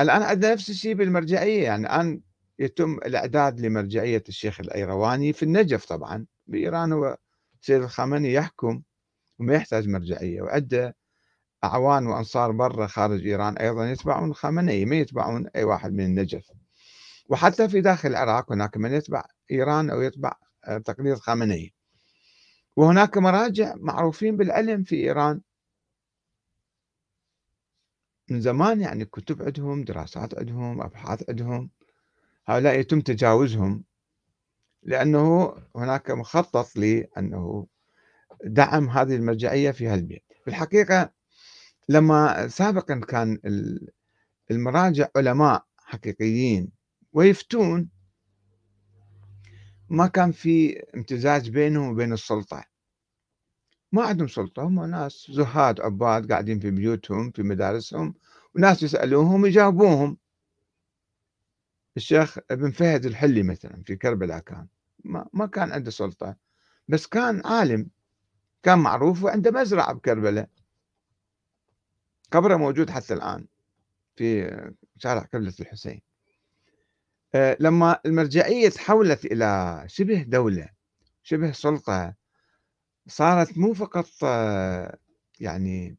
الآن عندنا نفس الشيء بالمرجعية يعني الآن يتم الإعداد لمرجعية الشيخ الأيرواني في النجف طبعا بإيران هو سيد الخامنئي يحكم وما يحتاج مرجعية وعنده أعوان وأنصار برا خارج إيران أيضا يتبعون الخامنئي ما يتبعون أي واحد من النجف. وحتى في داخل العراق هناك من يتبع إيران أو يتبع آه، تقليد خامنئي وهناك مراجع معروفين بالعلم في إيران من زمان يعني كتب عندهم دراسات عندهم أبحاث عندهم. هؤلاء يتم تجاوزهم. لأنه هناك مخطط لأنه دعم هذه المرجعية في هالبيت. في الحقيقة لما سابقا كان المراجع علماء حقيقيين ويفتون ما كان في امتزاج بينهم وبين السلطة. ما عندهم سلطة هم ناس زهاد عباد قاعدين في بيوتهم في مدارسهم وناس يسألوهم ويجاوبوهم الشيخ ابن فهد الحلي مثلا في كربلاء كان ما, ما كان عنده سلطة بس كان عالم كان معروف وعنده مزرعة بكربلاء. قبره موجود حتى الآن في شارع قبلة الحسين. آه، لما المرجعية تحولت إلى شبه دولة شبه سلطة صارت مو فقط آه، يعني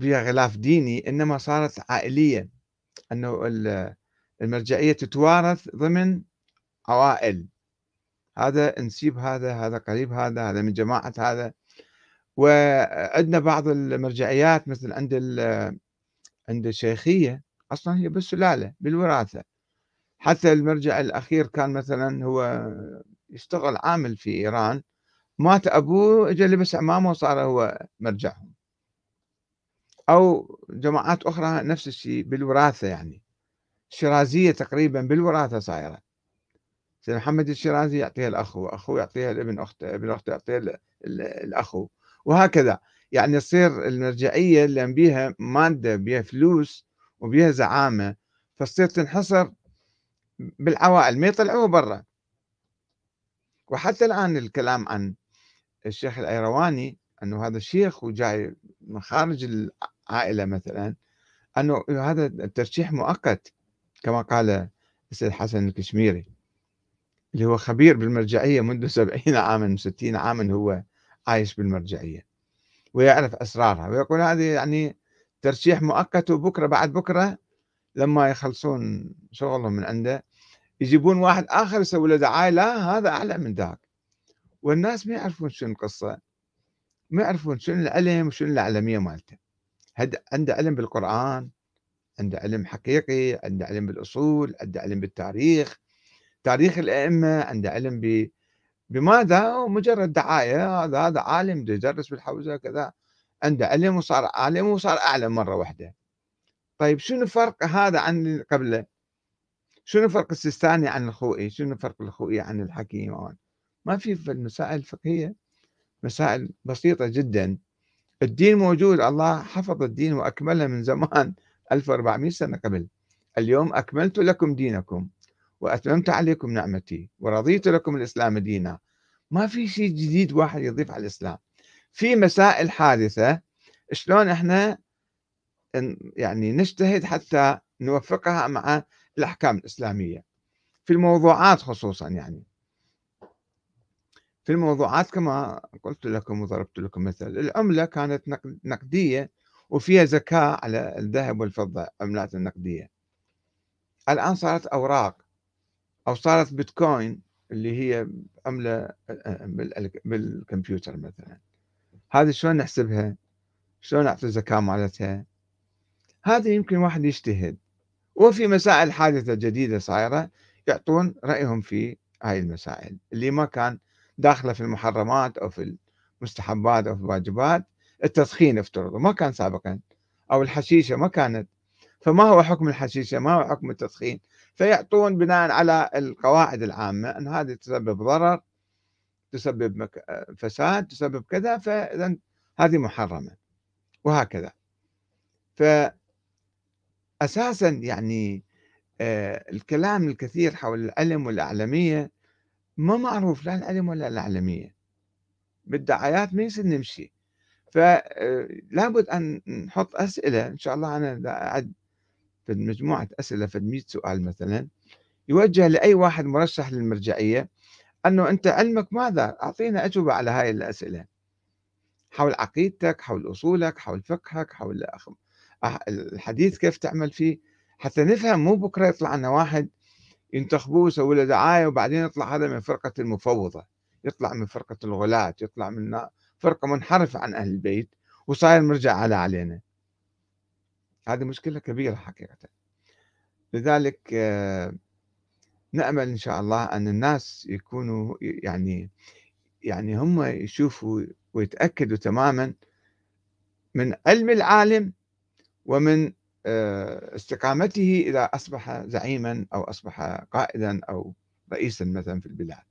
فيها غلاف ديني إنما صارت عائلية أنه المرجعية تتوارث ضمن عوائل. هذا نسيب هذا هذا قريب هذا هذا من جماعة هذا. وعندنا بعض المرجعيات مثل عند عند الشيخية أصلا هي بالسلالة بالوراثة. حتى المرجع الأخير كان مثلا هو يشتغل عامل في إيران. مات أبوه اجى لبس عمامه وصار هو مرجعهم. أو جماعات أخرى نفس الشيء بالوراثة يعني. الشرازية تقريبا بالوراثة صايرة. سيد محمد الشيرازي يعطيها الأخ وأخوه يعطيها الابن أخته ابن أخته يعطيها الأخو. وهكذا. يعني تصير المرجعية اللي بيها مادة بيها فلوس وبيها زعامة فتصير تنحصر بالعوائل ما يطلعوه برا. وحتى الآن الكلام عن الشيخ الأيرواني أنه هذا الشيخ وجاي من خارج العائلة مثلا أنه هذا الترشيح مؤقت كما قال السيد حسن الكشميري اللي هو خبير بالمرجعية منذ سبعين عاما ستين عاما هو عايش بالمرجعية ويعرف أسرارها ويقول هذه يعني ترشيح مؤقت وبكرة بعد بكرة لما يخلصون شغلهم من عنده يجيبون واحد آخر يسوي له دعاية لا هذا أعلى من ذاك. والناس ما يعرفون شنو القصة ما يعرفون شنو العلم وشنو العلمية مالته. عنده علم بالقرآن عنده علم حقيقي عنده علم بالأصول عنده علم بالتاريخ. تاريخ الأئمة عنده علم ب بماذا؟ مجرد دعاية هذا هذا عالم يدرس بالحوزة كذا. عنده علم وصار عالم وصار أعلم مرة واحدة. طيب شنو فرق هذا عن اللي قبله؟ شنو فرق السيستاني عن الخوئي؟ شنو فرق الخوئي عن الحكيم؟ ما في في المسائل الفقهية مسائل بسيطة جدا. الدين موجود الله حفظ الدين وأكمله من زمان 1400 سنة قبل. اليوم أكملت لكم دينكم وأتممت عليكم نعمتي ورضيت لكم الإسلام دينا. ما في شيء جديد واحد يضيف على الإسلام. في مسائل حادثة شلون إحنا يعني نجتهد حتى نوفقها مع الأحكام الإسلامية. في الموضوعات خصوصا يعني. في الموضوعات كما قلت لكم وضربت لكم مثل العملة كانت نقدية وفيها زكاة على الذهب والفضة عملات النقدية الآن صارت أوراق أو صارت بيتكوين اللي هي عملة بالكمبيوتر مثلا. هذه شلون نحسبها؟ شلون نعطي الزكاة مالتها؟ هذه يمكن واحد يجتهد. وفي مسائل حادثة جديدة صايرة يعطون رأيهم في هاي المسائل اللي ما كان داخله في المحرمات أو في المستحبات أو في الواجبات التدخين افترضوا ما كان سابقا أو الحشيشة ما كانت. فما هو حكم الحشيشة؟ ما هو حكم التدخين فيعطون بناء على القواعد العامة أن هذه تسبب ضرر تسبب فساد تسبب كذا فاذا هذه محرمة وهكذا. ف أساسا يعني آه، الكلام الكثير حول العلم والاعلميه ما معروف لا العلم ولا العلمية بالدعايات ما يصير نمشي. فلابد آه، أن نحط أسئلة إن شاء الله أنا أعد في مجموعة أسئلة في 100 سؤال مثلا يوجه لأي واحد مرشح للمرجعية أنه أنت علمك ماذا؟ أعطينا أجوبة على هاي الأسئلة. حول عقيدتك حول أصولك حول فقهك حول الحديث كيف تعمل فيه. حتى نفهم مو بكرة يطلع لنا واحد ينتخبوه يسوي له دعاية وبعدين يطلع هذا من فرقة المفوضة يطلع من فرقة الغلاة يطلع من فرقة منحرفة عن أهل البيت وصاير مرجع على علينا. هذه مشكلة كبيرة حقيقة. لذلك آه، نأمل إن شاء الله أن الناس يكونوا يعني يعني هم يشوفوا ويتأكدوا تماما من علم العالم ومن استقامته إذا أصبح زعيما أو أصبح قائدا أو رئيسا مثلا في البلاد.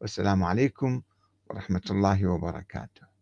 والسلام عليكم ورحمة الله وبركاته.